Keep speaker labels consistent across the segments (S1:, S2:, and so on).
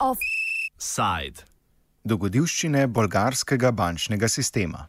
S1: Offside.
S2: Dogodivščine bolgarskega bančnega sistema.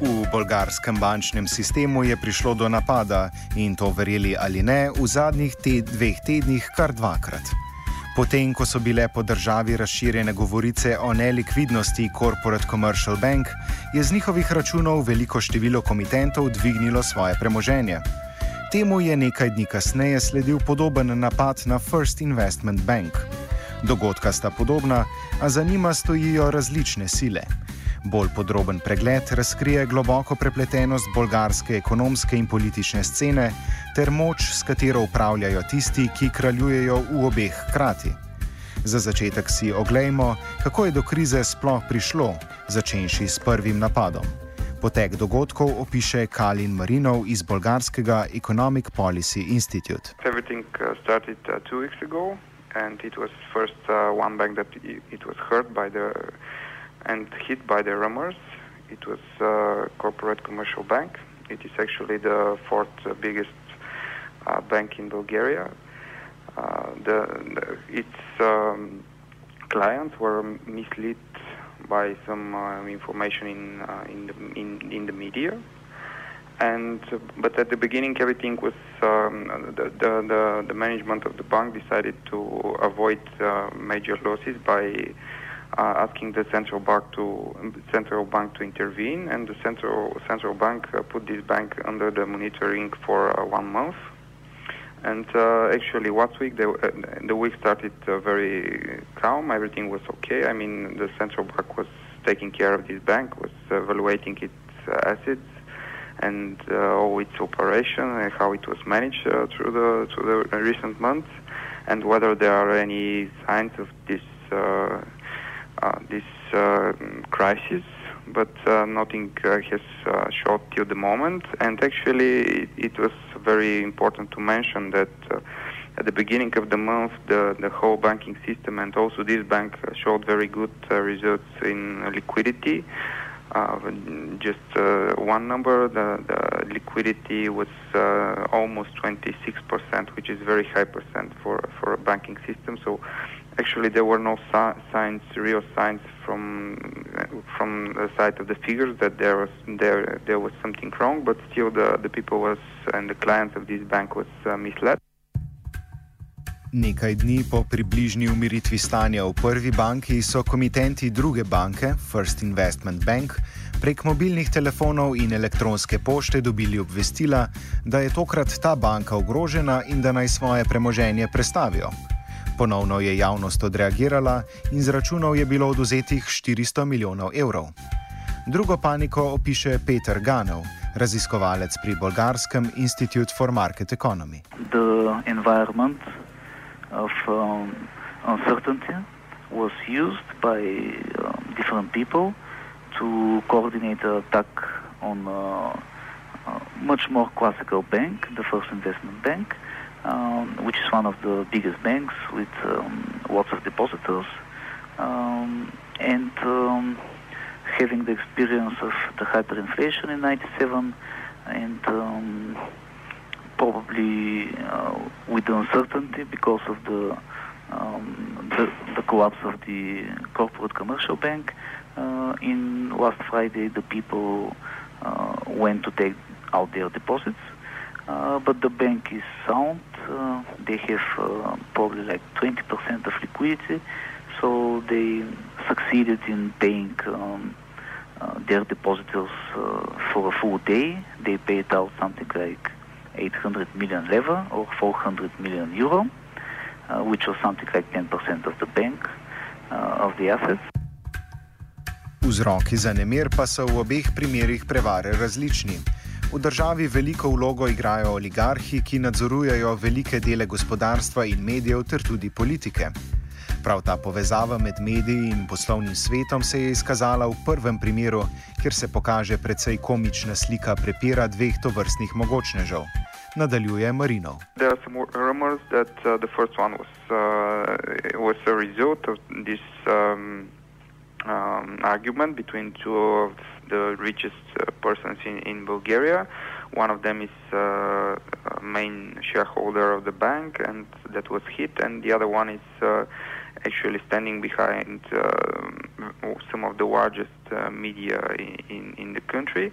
S2: V bolgarskem bančnem sistemu je prišlo do napada in to verjeli ali ne, v zadnjih te dveh tednih kar dvakrat. Potem, ko so bile po državi razširjene govorice o nelikvidnosti Corporate Commercial Bank, je z njihovih računov veliko število komitentov dvignilo svoje premoženje. Temu je nekaj dni kasneje sledil podoben napad na First Investment Bank. Dogodka sta podobna, a za njima stojijo različne sile. Bolj podroben pregled razkrije globoko prepletenost bolgarske ekonomske in politične scene ter moč, s katero upravljajo tisti, ki kraljujejo v obeh hkrati. Za začetek si oglejmo, kako je do krize sploh prišlo, začenši s prvim napadom. Potek dogodkov opiše Kalin Marinov iz bolgarskega Economic Policy Institute.
S3: Everything uh, started uh, two weeks ago, and it was first uh, one bank that it was hurt by the and hit by the rumors. It was uh, Corporate Commercial Bank. It is actually the fourth biggest uh, bank in Bulgaria. Uh, the, the its um, clients were misled by some uh, information in uh, in the in, in the media and uh, but at the beginning everything was um, the, the the the management of the bank decided to avoid uh, major losses by uh, asking the central bank to central bank to intervene and the central central bank uh, put this bank under the monitoring for uh, one month. And uh, actually last week the, uh, the week started uh, very calm. Everything was okay. I mean the central bank was taking care of this bank was evaluating its assets and all its operation and how it was managed through the through the recent months, and whether there are any signs of this this uh, crisis. But uh, nothing uh, has uh, showed till the moment, and actually it, it was very important to mention that. Uh, at the beginning of the month, the, the whole banking system and also this bank uh, showed very good uh, results in uh, liquidity. Uh, just uh, one number, the, the liquidity was uh, almost 26%, which is very high percent for, for a banking system. So actually there were no si- signs, real signs from from the side of the figures that there was there there was something wrong, but still the, the people was and the clients of this bank was uh, misled.
S2: Nekaj dni po približni umiritvi stanja v prvi banki so komitenti druge banke, First Investment Bank, prek mobilnih telefonov in elektronske pošte dobili obvestila, da je tokrat ta banka ogrožena in da naj svoje premoženje prestavijo. Ponovno je javnost odreagirala in z računov je bilo oduzetih 400 milijonov evrov. Drugo paniko opiše Peter Ganov, raziskovalec pri bolgarskem Institute for Market Economy.
S4: the environment of um, uncertainty was used by um, different people to coordinate an attack on uh, a much more classical bank, the First Investment Bank, um, which is one of the biggest banks with um, lots of depositors, um, and um, having the experience of the hyperinflation in '97 and probably uh, with uncertainty because of the, um, the the collapse of the corporate commercial bank. Uh, in last Friday, the people uh, went to take out their deposits, uh, but the bank is sound. Uh, they have uh, probably like 20% of liquidity, so they succeeded in paying. Um, their depositors for a full day. They paid out something like 800 million leva or 400 million euro, uh, which was something like 10% of the bank uh, of the assets.
S2: Vzroki za nemir pa so v obeh primerih prevare različni. V državi veliko vlogo igrajo oligarhi, ki nadzorujejo velike dele gospodarstva in medijev ter tudi politike. Prav ta povezava med mediji in poslovnim svetom se je izkazala v prvem primeru, kjer se pokaže precej komična slika prepira dveh tovrstnih mogočnežev. nadaljuje Marinov.
S3: There are some rumors that uh, the first one was uh, was a result of this um, um, argument between two of the richest uh, persons in, in Bulgaria. One of them is uh, main shareholder of the bank, and that was hit, and the other one is uh, actually standing behind uh, some of the largest uh, media in, in, the country.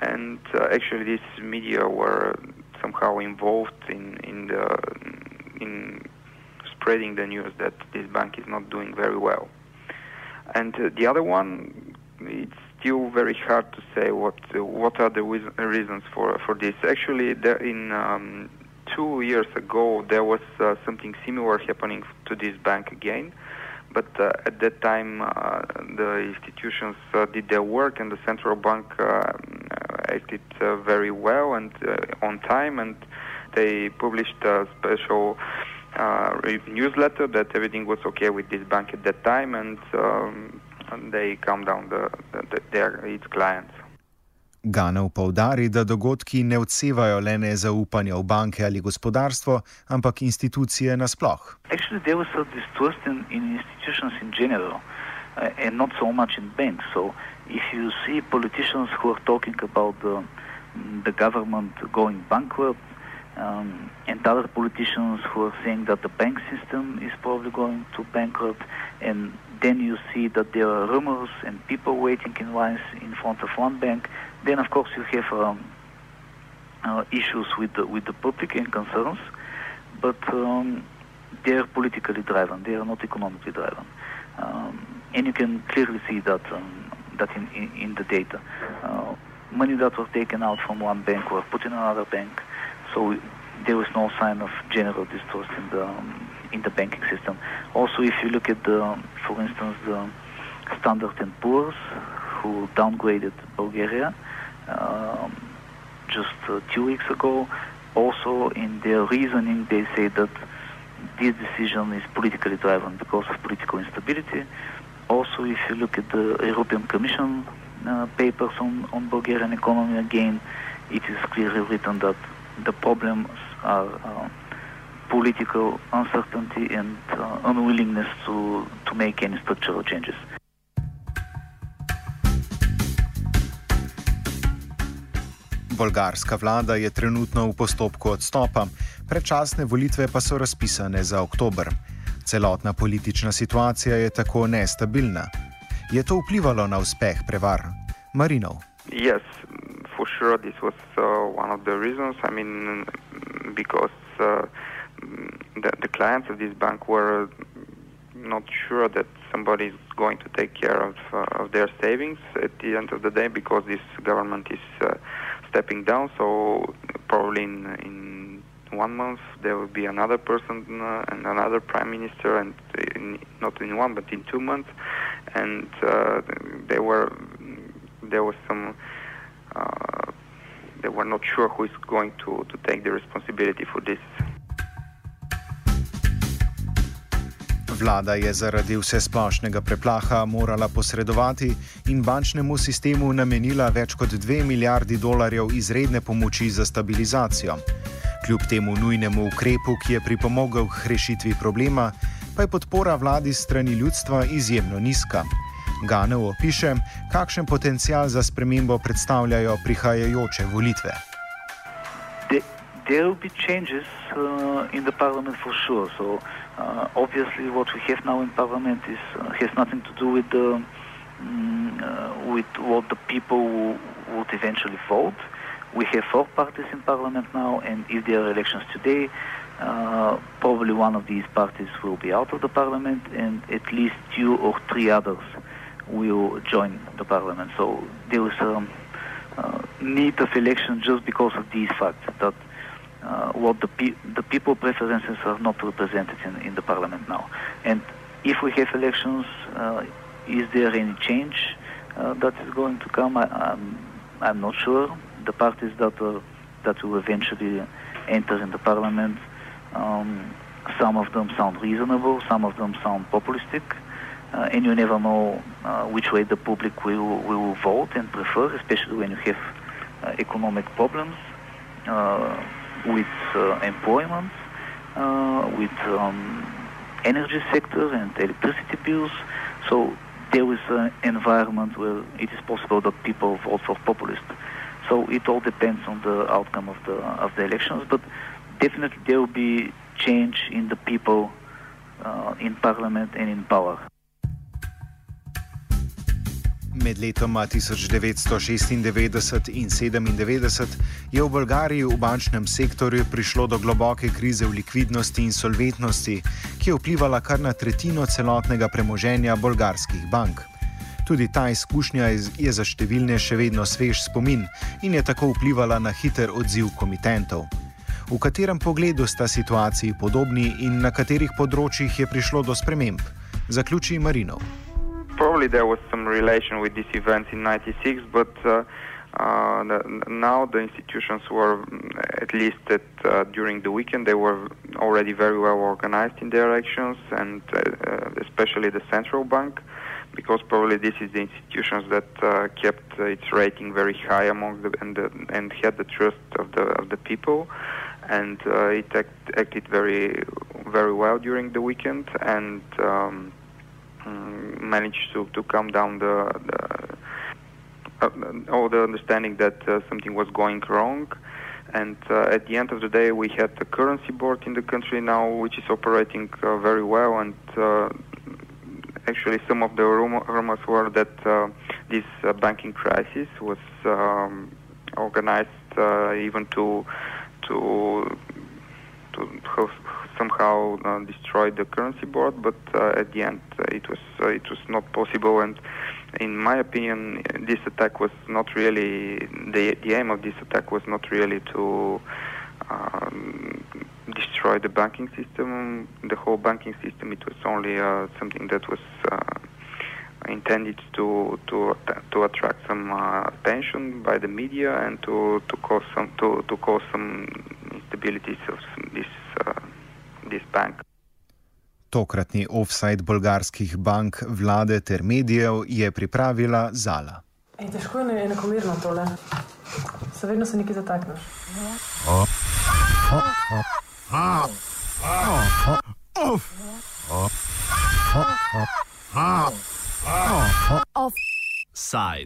S3: And uh, actually, these media were somehow involved in, in, the, in spreading the news that this bank is not doing very well. And uh, the other one, it's still very hard to say what what are the reasons for for this. Actually, in um, two years ago, there was uh, something similar happening to this bank again. But uh, at that time, uh, the institutions uh, did their work, and the central bank uh, acted very well and on time, and they published a special newsletter that everything was okay with this bank at that time, and, um, and they calmed down the, the, their its clients.
S2: Ganov povdari, da dogodki ne odsevajo le nezaupanja v banke ali gospodarstvo, ampak institucije nasploh.
S4: Actually, there was a distrust in, in institutions in general uh, and not so much in banks. So, if you see politicians who are talking about the, the government going bankrupt, um, and other politicians who are saying that the bank system is probably going to bankrupt, and then you see that there are rumors and people waiting in lines in front of one bank, then of course you have um, uh, issues with the, with the public and concerns, but um, they are politically driven, they are not economically driven. Um, and you can clearly see that, um, that in, in, in, the data. Uh, money that was taken out from one bank were put in another bank, so there was no sign of general distrust in the um, in the banking system. Also, if you look at the, for instance, the Standard and Poor's, who downgraded Bulgaria um, just uh, two weeks ago, also in their reasoning, they say that this decision is politically driven because of political instability. Also, if you look at the European Commission uh, papers on, on Bulgarian economy, again, it is clearly written that the problems are uh, political uncertainty and uh, unwillingness to, to make any structural changes.
S2: Bolgarska vlada je trenutno v postopku odstopa, predčasne volitve pa so razpisane za oktober. Celotna politična situacija je tako nestabilna. Je to vplivalo na uspeh prevar? Marinov.
S3: Yes, for sure this was uh, one of the reasons. I mean, because uh, the, the clients of this bank were not sure that somebody is going to take care of, uh, of their savings at the end of the day because this government is uh, stepping down. So probably in, in one month there will be another person uh, and another prime minister, and in, not in one but in two months. And uh, they were there was some. Uh, they were not sure who is going to, to take the responsibility for this.
S2: Vlada je zaradi vse splošnega preplaha morala posredovati in bančnemu sistemu namenila več kot 2 milijardi dolarjev izredne pomoči za stabilizacijo. Kljub temu nujnemu ukrepu, ki je pripomogel k rešitvi problema, pa je podpora vladi strani ljudstva izjemno nizka. Ganev opiše, kakšen potencial za spremembo predstavljajo prihajajoče volitve.
S4: There will be changes uh, in the parliament for sure. So, Uh, obviously, what we have now in Parliament is uh, has nothing to do with the um, with what the people would eventually vote. We have four parties in Parliament now, and if there are elections today, uh, probably one of these parties will be out of the Parliament, and at least two or three others will join the Parliament. So there is a uh, need of election just because of these facts that uh, what the, pe- the people preferences are not represented in, in the parliament now. And if we have elections, uh, is there any change uh, that is going to come? I, am I'm, I'm not sure. The parties that are, that will eventually enter in the parliament, um, some of them sound reasonable, some of them sound populistic, uh, and you never know uh, which way the public will, will vote and prefer, especially when you have uh, economic problems with uh, employment, uh, with um, energy sector and electricity bills. So there is an environment where it is possible that people vote for populists. So it all depends on the outcome of the of the elections, but definitely there will be change in the people uh, in parliament and in power.
S2: Med letoma 1996 in 1997 je v Bolgariji v bančnem sektorju prišlo do globoke krize v likvidnosti in solventnosti, ki je vplivala kar na tretjino celotnega premoženja bolgarskih bank. Tudi ta izkušnja je za številne še vedno svež spomin in je tako vplivala na hiter odziv komitentov. V katerem pogledu sta situaciji podobni in na katerih področjih je prišlo do sprememb, zaključi Marinov.
S3: There was some relation with these events in '96, but uh, uh, the, now the institutions were, at least at, uh, during the weekend, they were already very well organized in their actions, and uh, uh, especially the central bank, because probably this is the institutions that uh, kept its rating very high among the and, the, and had the trust of the of the people, and it act, acted very very well during the weekend and. Um, managed to, to calm down the, the uh, all the understanding that uh, something was going wrong. And uh, at the end of the day, we had the currency board in the country now, which is operating uh, very well. And uh, actually, some of the rumors were that uh, this banking crisis was um, organized even to to to somehow uh, destroyed the currency board, but uh, at the end uh, it was it was not possible. And in my opinion, this attack was not really the the aim of this attack was not really to um, destroy the banking system, the whole banking system. It was only uh, something that was uh, intended to to to attract some uh, attention by the media and to to cause some to to cause some instabilities of this.
S2: Tokratni offside bolgarskih bank, vlade ter medijev je pripravila Zala.
S1: Ej, težko je enakomerno tole. Se vedno se nekaj zatakneš. Offside.